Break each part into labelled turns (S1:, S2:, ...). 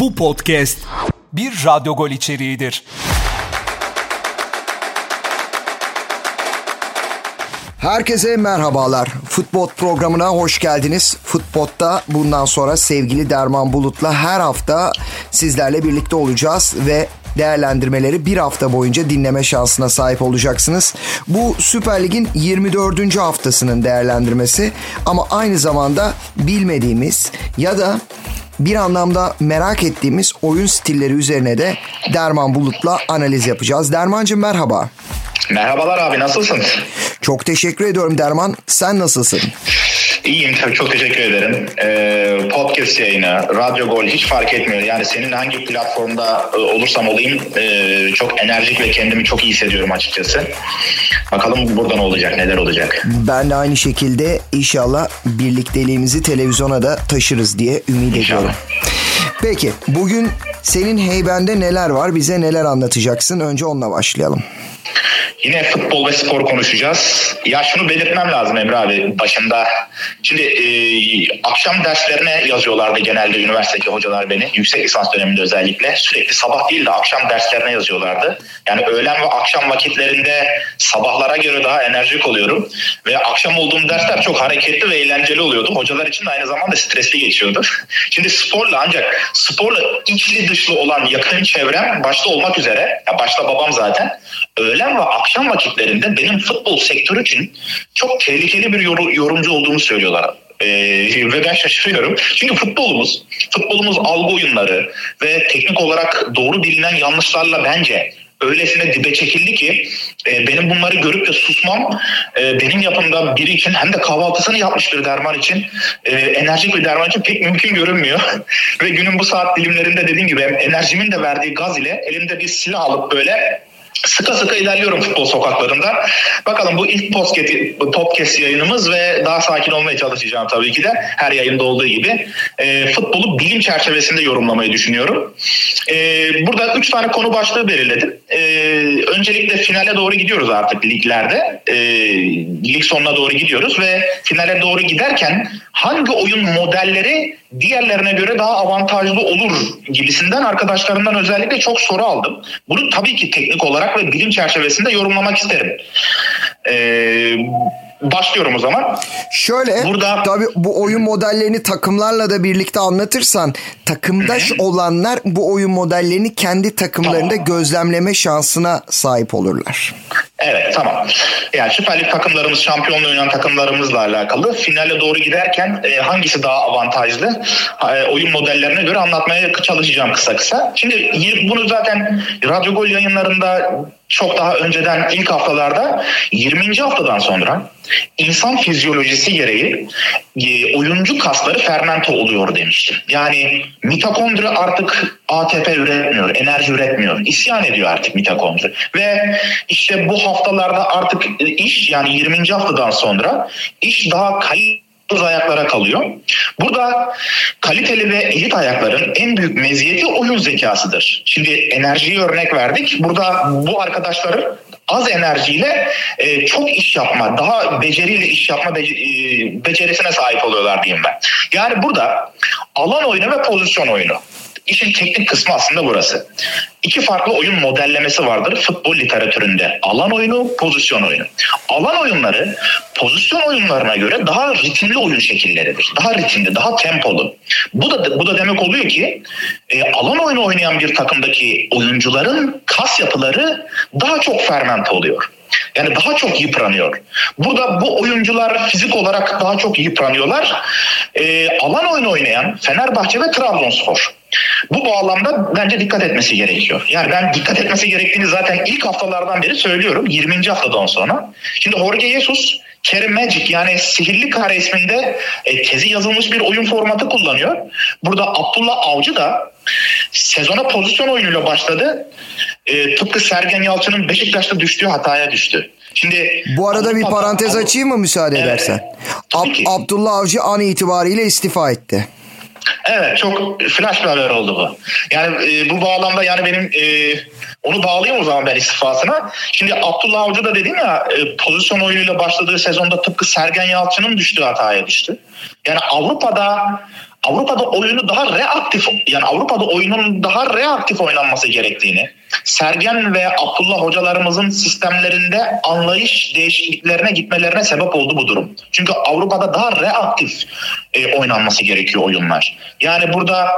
S1: Bu podcast bir Radyo Gol içeriğidir.
S2: Herkese merhabalar. Futbol programına hoş geldiniz. Futbolda bundan sonra sevgili Derman Bulut'la her hafta sizlerle birlikte olacağız ve değerlendirmeleri bir hafta boyunca dinleme şansına sahip olacaksınız. Bu Süper Lig'in 24. haftasının değerlendirmesi ama aynı zamanda bilmediğimiz ya da bir anlamda merak ettiğimiz oyun stilleri üzerine de Derman Bulut'la analiz yapacağız. Dermancığım merhaba.
S3: Merhabalar abi nasılsın?
S2: Çok teşekkür ediyorum Derman. Sen nasılsın?
S3: İyiyim tabii çok teşekkür ederim. Ee, podcast yayını, radyo gol hiç fark etmiyor. Yani senin hangi platformda e, olursam olayım e, çok enerjik ve kendimi çok iyi hissediyorum açıkçası. Bakalım burada ne olacak, neler olacak.
S2: Ben de aynı şekilde inşallah birlikteliğimizi televizyona da taşırız diye ümit
S3: İnşallah.
S2: ediyorum. Peki bugün senin heybende neler var? Bize neler anlatacaksın? Önce onunla başlayalım.
S3: Yine futbol ve spor konuşacağız. Ya şunu belirtmem lazım Emre abi başında. Şimdi e, akşam derslerine yazıyorlardı genelde üniversitedeki hocalar beni. Yüksek lisans döneminde özellikle. Sürekli sabah değil de akşam derslerine yazıyorlardı. Yani öğlen ve akşam vakitlerinde sabahlara göre daha enerjik oluyorum. Ve akşam olduğum dersler çok hareketli ve eğlenceli oluyordu. Hocalar için de aynı zamanda stresli geçiyordu. Şimdi sporla ancak sporla içli dışlı olan yakın çevrem başta olmak üzere. Ya başta babam zaten. Öğlen ve akşam vakitlerinde benim futbol sektörü için çok tehlikeli bir yor- yorumcu olduğumu söylüyorlar. Ee, ve ben şaşırıyorum. Çünkü futbolumuz, futbolumuz algı oyunları ve teknik olarak doğru bilinen yanlışlarla bence öylesine dibe çekildi ki e, benim bunları görüp de susmam e, benim yapımda biri için hem de kahvaltısını yapmış bir derman için e, enerjik bir derman için pek mümkün görünmüyor. Ve günün bu saat dilimlerinde dediğim gibi enerjimin de verdiği gaz ile elimde bir silah alıp böyle sıka sıka ilerliyorum futbol sokaklarında. Bakalım bu ilk podcast, podcast yayınımız ve daha sakin olmaya çalışacağım tabii ki de her yayında olduğu gibi. E, futbolu bilim çerçevesinde yorumlamayı düşünüyorum. E, burada üç tane konu başlığı belirledim. E, öncelikle finale doğru gidiyoruz artık liglerde. E, lig sonuna doğru gidiyoruz ve finale doğru giderken hangi oyun modelleri diğerlerine göre daha avantajlı olur gibisinden arkadaşlarımdan özellikle çok soru aldım. Bunu tabii ki teknik olarak ve bilim çerçevesinde yorumlamak isterim. Ee, başlıyorum o zaman.
S2: Şöyle
S3: Burada-
S2: tabii bu oyun modellerini takımlarla da birlikte anlatırsan takımdaş olanlar bu oyun modellerini kendi takımlarında
S3: Tamam.
S2: gözlemleme şansına sahip olurlar.
S3: Evet tamam. Yani Süper Lig takımlarımız, şampiyonluğu oynayan takımlarımızla alakalı finale doğru giderken e, hangisi daha avantajlı e, oyun modellerine göre anlatmaya çalışacağım kısa kısa. Şimdi bunu zaten Radyo Gol yayınlarında çok daha önceden ilk haftalarda 20. haftadan sonra insan fizyolojisi gereği e, oyuncu kasları fermente oluyor demiştim. Yani mitokondri artık ATP üretmiyor, enerji üretmiyor. İsyan ediyor artık mitokondri. Ve işte bu haftalarda artık e, iş yani 20. haftadan sonra iş daha kaliteli ayaklara kalıyor. Burada kaliteli ve elit ayakların en büyük meziyeti oyun zekasıdır. Şimdi enerjiyi örnek verdik. Burada bu arkadaşların az enerjiyle e, çok iş yapma, daha beceriyle iş yapma bece- e, becerisine sahip oluyorlar diyeyim ben. Yani burada alan oyunu ve pozisyon oyunu. İşin teknik kısmı aslında burası. İki farklı oyun modellemesi vardır futbol literatüründe. Alan oyunu, pozisyon oyunu. Alan oyunları pozisyon oyunlarına göre daha ritimli oyun şekilleridir. Daha ritimli, daha tempolu. Bu da bu da demek oluyor ki e, alan oyunu oynayan bir takımdaki oyuncuların kas yapıları daha çok fermente oluyor. Yani daha çok yıpranıyor. Burada bu oyuncular fizik olarak daha çok yıpranıyorlar. E, alan oyunu oynayan Fenerbahçe ve Trabzonspor. Bu bağlamda bence dikkat etmesi gerekiyor. Yani ben dikkat etmesi gerektiğini zaten ilk haftalardan beri söylüyorum. 20. haftadan sonra. Şimdi Jorge Jesus Kerim Magic yani sihirli kare isminde e, tezi yazılmış bir oyun formatı kullanıyor. Burada Abdullah Avcı da sezona pozisyon oyunuyla başladı. E, tıpkı Sergen Yalçın'ın Beşiktaş'ta düştüğü hataya düştü. Şimdi
S2: Bu arada bir parantez açayım mı müsaade
S3: Evet.
S2: edersen? Ab-. Abdullah Avcı an itibariyle istifa etti.
S3: Evet çok flash bir haber oldu bu. Yani e, bu bağlamda yani benim e, onu bağlayayım o zaman ben istifasına. Şimdi Abdullah Avcı da dedim ya e, pozisyon oyunuyla başladığı sezonda tıpkı Sergen Yalçın'ın düştüğü hataya düştü. Yani Avrupa'da Avrupa'da oyunu daha reaktif yani Avrupa'da oyunun daha reaktif oynanması gerektiğini, Sergen ve Abdullah hocalarımızın sistemlerinde anlayış değişikliklerine gitmelerine sebep oldu bu durum. Çünkü Avrupa'da daha reaktif e, oynanması gerekiyor oyunlar. Yani burada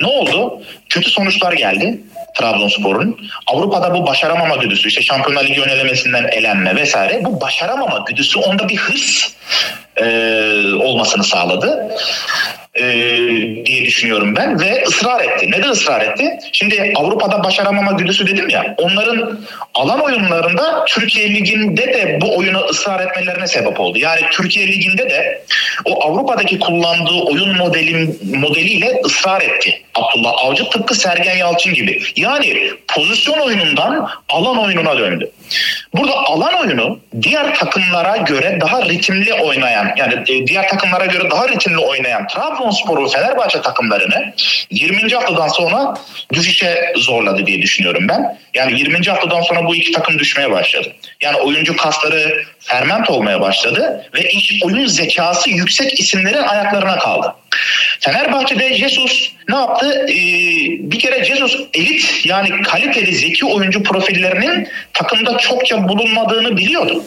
S3: ne oldu? Kötü sonuçlar geldi. Trabzonspor'un. Avrupa'da bu başaramama güdüsü işte Şampiyonlar Ligi yönelemesinden elenme vesaire bu başaramama güdüsü onda bir hırs e, olmasını sağladı e, diye düşünüyorum ben ve ısrar etti. Neden ısrar etti? Şimdi Avrupa'da başaramama güdüsü dedim ya onların alan oyunlarında Türkiye Ligi'nde de bu oyuna ısrar etmelerine sebep oldu. Yani Türkiye Ligi'nde de o Avrupa'daki kullandığı oyun modelin modeliyle ısrar etti. Abdullah Avcı tıpkı Sergen Yalçın gibi. Yani pozisyon oyunundan alan oyununa döndü. Burada alan oyunu diğer takımlara göre daha ritimli oynayan yani e, diğer takımlara göre daha ritimli oynayan Trabzonspor ve Fenerbahçe takımlarını 20. haftadan sonra düşüşe zorladı diye düşünüyorum ben. Yani 20. haftadan sonra bu iki takım düşmeye başladı. Yani oyuncu kasları ferment olmaya başladı ve iş oyun zekası yüksek isimlerin ayaklarına kaldı. Fenerbahçe'de Jesus ne yaptı? Ee, bir kere Jesus elit yani kaliteli zeki oyuncu profillerinin takımda çokça bulunmadığını biliyordu.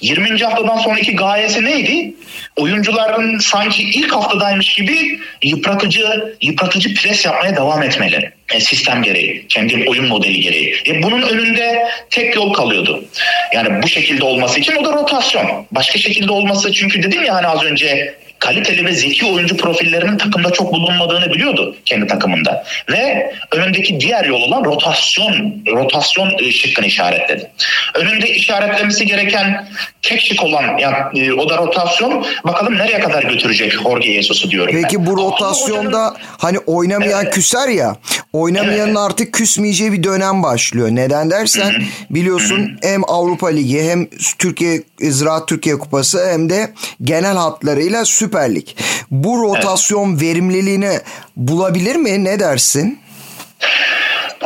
S3: 20. haftadan sonraki gayesi neydi? Oyuncuların sanki ilk haftadaymış gibi yıpratıcı yıpratıcı pres yapmaya devam etmeleri. E, sistem gereği, kendi oyun modeli gereği. E, bunun önünde tek yol kalıyordu. Yani bu şekilde olması için o da rotasyon. Başka şekilde olması çünkü dedim ya hani az önce kaliteli ve zeki oyuncu profillerinin takımda çok bulunmadığını biliyordu kendi takımında. Ve önündeki diğer yol olan rotasyon rotasyon e, şıkkını işaretledi. Önünde işaretlemesi gereken tek şık olan yani, e, o da rotasyon. Bakalım nereye kadar götürecek Jorge Jesus'u diyorum
S2: Peki
S3: ben.
S2: bu rotasyonda hani oynamayan evet. küser ya oynamayanın evet. artık küsmeyeceği bir dönem başlıyor. Neden dersen Hı-hı. biliyorsun Hı-hı. hem Avrupa Ligi hem Türkiye Ziraat Türkiye Kupası hem de genel hatlarıyla Süper Lig. Bu rotasyon evet. verimliliğini bulabilir mi? Ne dersin?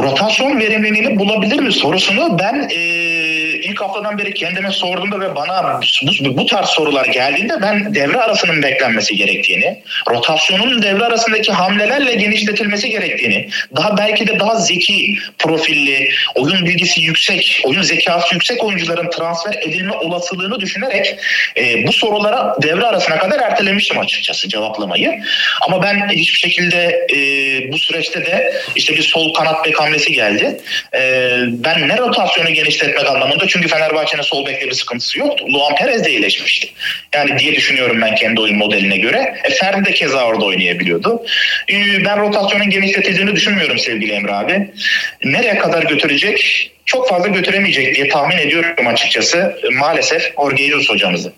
S3: Rotasyon verimliliğini bulabilir mi sorusunu ben e, haftadan beri kendime sorduğumda ve bana bu, bu tarz sorular geldiğinde ben devre arasının beklenmesi gerektiğini, rotasyonun devre arasındaki hamlelerle genişletilmesi gerektiğini, daha belki de daha zeki profilli, oyun bilgisi yüksek, oyun zekası yüksek oyuncuların transfer edilme olasılığını düşünerek e, bu sorulara devre arasına kadar ertelemiştim açıkçası cevaplamayı. Ama ben hiçbir şekilde e, bu süreçte de işte bir sol kanat bek hamlesi geldi. E, ben ne rotasyonu genişletmek anlamında çünkü Fenerbahçe'nin sol bekte bir sıkıntısı yoktu. Luan Perez de iyileşmişti. Yani diye düşünüyorum ben kendi oyun modeline göre. E, Ferdi de keza orada oynayabiliyordu. E, ben rotasyonun genişletildiğini düşünmüyorum sevgili Emre abi. Nereye kadar götürecek? Çok fazla götüremeyecek diye tahmin ediyorum açıkçası. Maalesef Jorge Jesus hocamızı.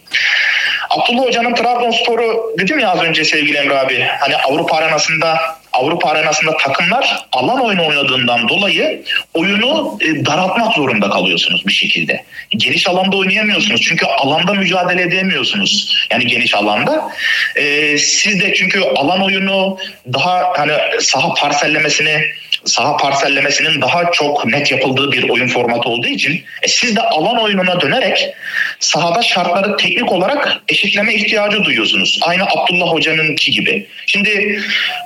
S3: Abdullah Hoca'nın Trabzonspor'u dedim ya az önce sevgili Emre abi. Hani Avrupa arenasında Avrupa arenasında takımlar alan oyunu oynadığından dolayı oyunu e, daraltmak zorunda kalıyorsunuz bir şekilde. Geniş alanda oynayamıyorsunuz çünkü alanda mücadele edemiyorsunuz. Yani geniş alanda. E, siz de çünkü alan oyunu daha hani saha parsellemesini saha parsellemesinin daha çok net yapıldığı bir oyun formatı olduğu için e, siz de alan oyununa dönerek sahada şartları teknik olarak eşitleme ihtiyacı duyuyorsunuz. Aynı Abdullah Hoca'nınki gibi. Şimdi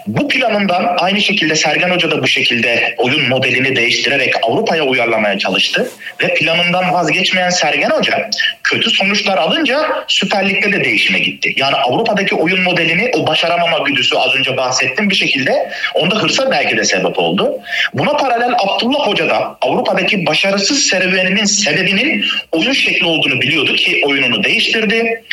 S3: bu planından aynı şekilde Sergen Hoca da bu şekilde oyun modelini değiştirerek Avrupa'ya uyarlamaya çalıştı ve planından vazgeçmeyen Sergen Hoca kötü sonuçlar alınca Süper Lig'de de değişime gitti. Yani Avrupa'daki oyun modelini o başaramama güdüsü az önce bahsettim bir şekilde onda hırsa belki de sebep oldu. Buna paralel Abdullah Hoca da Avrupa'daki başarısız serüveninin sebebinin oyun şekli olduğunu biliyordu ki oyununu değiştirdi.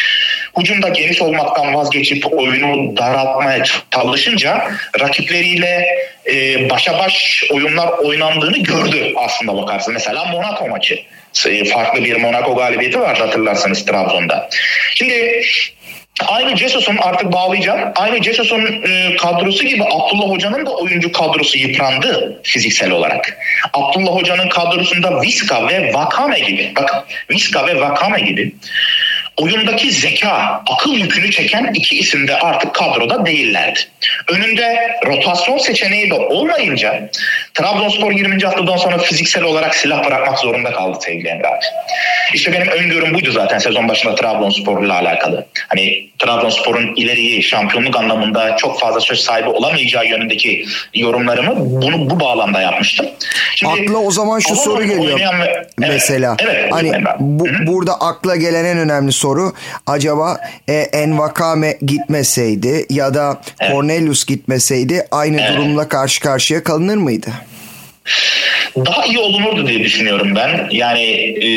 S3: Hücumda geniş olmaktan vazgeçip oyunu daraltmaya çalışınca rakipleriyle e, başa baş oyunlar oynandığını gördü aslında bakarsın. Mesela Monaco maçı e, farklı bir Monaco galibiyeti var hatırlarsanız Trabzon'da. Şimdi Aynı Jesus'un artık bağlayacağım. Aynı Jesus'un e, kadrosu gibi Abdullah Hoca'nın da oyuncu kadrosu yıprandı fiziksel olarak. Abdullah Hoca'nın kadrosunda Viska ve Vakame gibi. Bakın Viska ve Vakame gibi oyundaki zeka, akıl yükünü çeken iki isim de artık kadroda değillerdi. Önünde rotasyon seçeneği de olmayınca Trabzonspor 20. haftadan sonra fiziksel olarak silah bırakmak zorunda kaldı sevgili Emre abi. İşte benim öngörüm buydu zaten sezon başında Trabzonspor'la alakalı. Hani Trabzonspor'un ileriyi şampiyonluk anlamında çok fazla söz sahibi olamayacağı yönündeki yorumlarımı bunu bu bağlamda yapmıştım.
S2: Şimdi, akla o zaman şu soru geliyor. Ve, mesela evet, hani bu, burada akla gelen en önemli soru acaba e, Envakame gitmeseydi ya da evet. Cornelius gitmeseydi aynı evet. durumla karşı karşıya kalınır mıydı?
S3: Daha iyi olunurdu diye düşünüyorum ben. Yani e,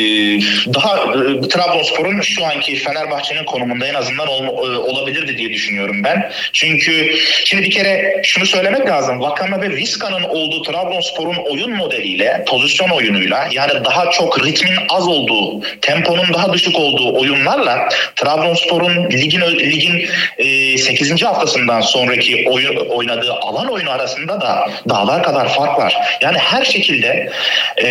S3: daha e, Trabzonspor'un şu anki Fenerbahçe'nin konumunda en azından ol, e, olabilirdi diye düşünüyorum ben. Çünkü şimdi bir kere şunu söylemek lazım. Vakame ve Vizca'nın olduğu Trabzonspor'un oyun modeliyle, pozisyon oyunuyla yani daha çok ritmin az olduğu, temponun daha düşük olduğu oyunlarla Trabzonspor'un ligin ligin e, 8. haftasından sonraki oyun, oynadığı alan oyunu arasında da dağlar kadar fark var. Yani her şekilde de e,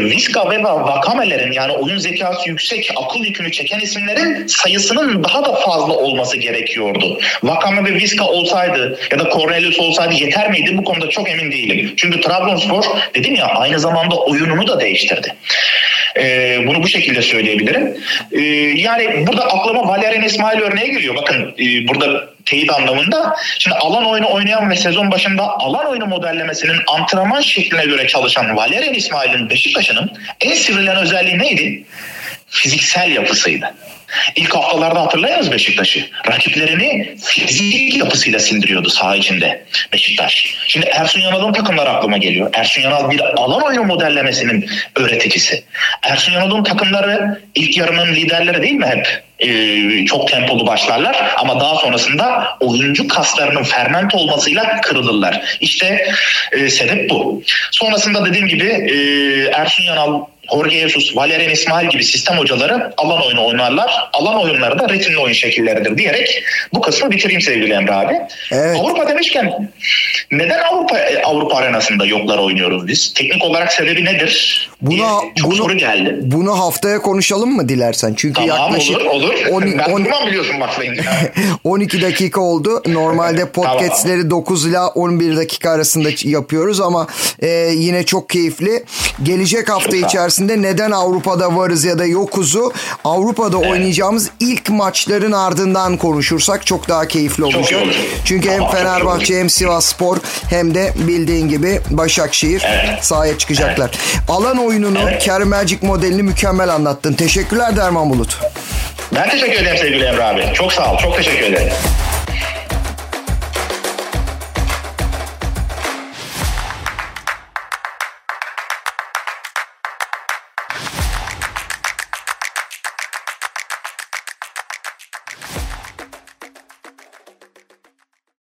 S3: Vizca ve Vakame'lerin yani oyun zekası yüksek, akıl yükünü çeken isimlerin sayısının daha da fazla olması gerekiyordu. Vakame ve Vizca olsaydı ya da Cornelius olsaydı yeter miydi? Bu konuda çok emin değilim. Çünkü Trabzonspor dedim ya aynı zamanda oyununu da değiştirdi. E, bunu bu şekilde söyleyebilirim. E, yani burada aklıma Valerian İsmail örneği geliyor. Bakın e, burada teyit anlamında. Şimdi alan oyunu oynayan ve sezon başında alan oyunu modellemesinin antrenman şekline göre çalışan Valerian İsmail'in Beşiktaş'ının en sivrilen özelliği neydi? Fiziksel yapısıydı. İlk haftalarda hatırlayınız Beşiktaş'ı. Rakiplerini fizik yapısıyla sindiriyordu saha içinde Beşiktaş. Şimdi Ersun Yanal'ın takımları aklıma geliyor. Ersun Yanal bir alan oyunu modellemesinin öğreticisi. Ersun Yanal'ın takımları ilk yarının liderleri değil mi hep? Ee, çok tempolu başlarlar ama daha sonrasında oyuncu kaslarının ferment olmasıyla kırılırlar. İşte e, sebep bu. Sonrasında dediğim gibi e, Ersun Yanal Jorge Jesus, Valerian İsmail gibi sistem hocaları alan oyunu oynarlar. Alan oyunları da ritimli oyun şekilleridir diyerek bu kısmı bitireyim sevgili Emre abi. Evet. Avrupa demişken neden Avrupa Avrupa arenasında yoklar oynuyoruz biz? Teknik olarak sebebi nedir?
S2: Buna, çok bunu, soru geldi. Bunu haftaya konuşalım mı dilersen? Çünkü
S3: tamam,
S2: yaklaşık
S3: olur, olur. 10, ben 10, biliyorsun bakmayın.
S2: 12 dakika oldu. Normalde podcastleri tamam. 9 ile 11 dakika arasında yapıyoruz ama e, yine çok keyifli. Gelecek hafta içerisinde içerisinde neden Avrupa'da varız ya da yokuzu Avrupa'da evet. oynayacağımız ilk maçların ardından konuşursak çok daha keyifli olacak. Çünkü hem Fenerbahçe hem Sivas Spor hem de bildiğin gibi Başakşehir evet. sahaya çıkacaklar. Evet. Alan oyununu evet. Kerim Magic modelini mükemmel anlattın. Teşekkürler Derman Bulut.
S3: Ben teşekkür ederim sevgili Emre abi. Çok sağ ol. Çok teşekkür ederim.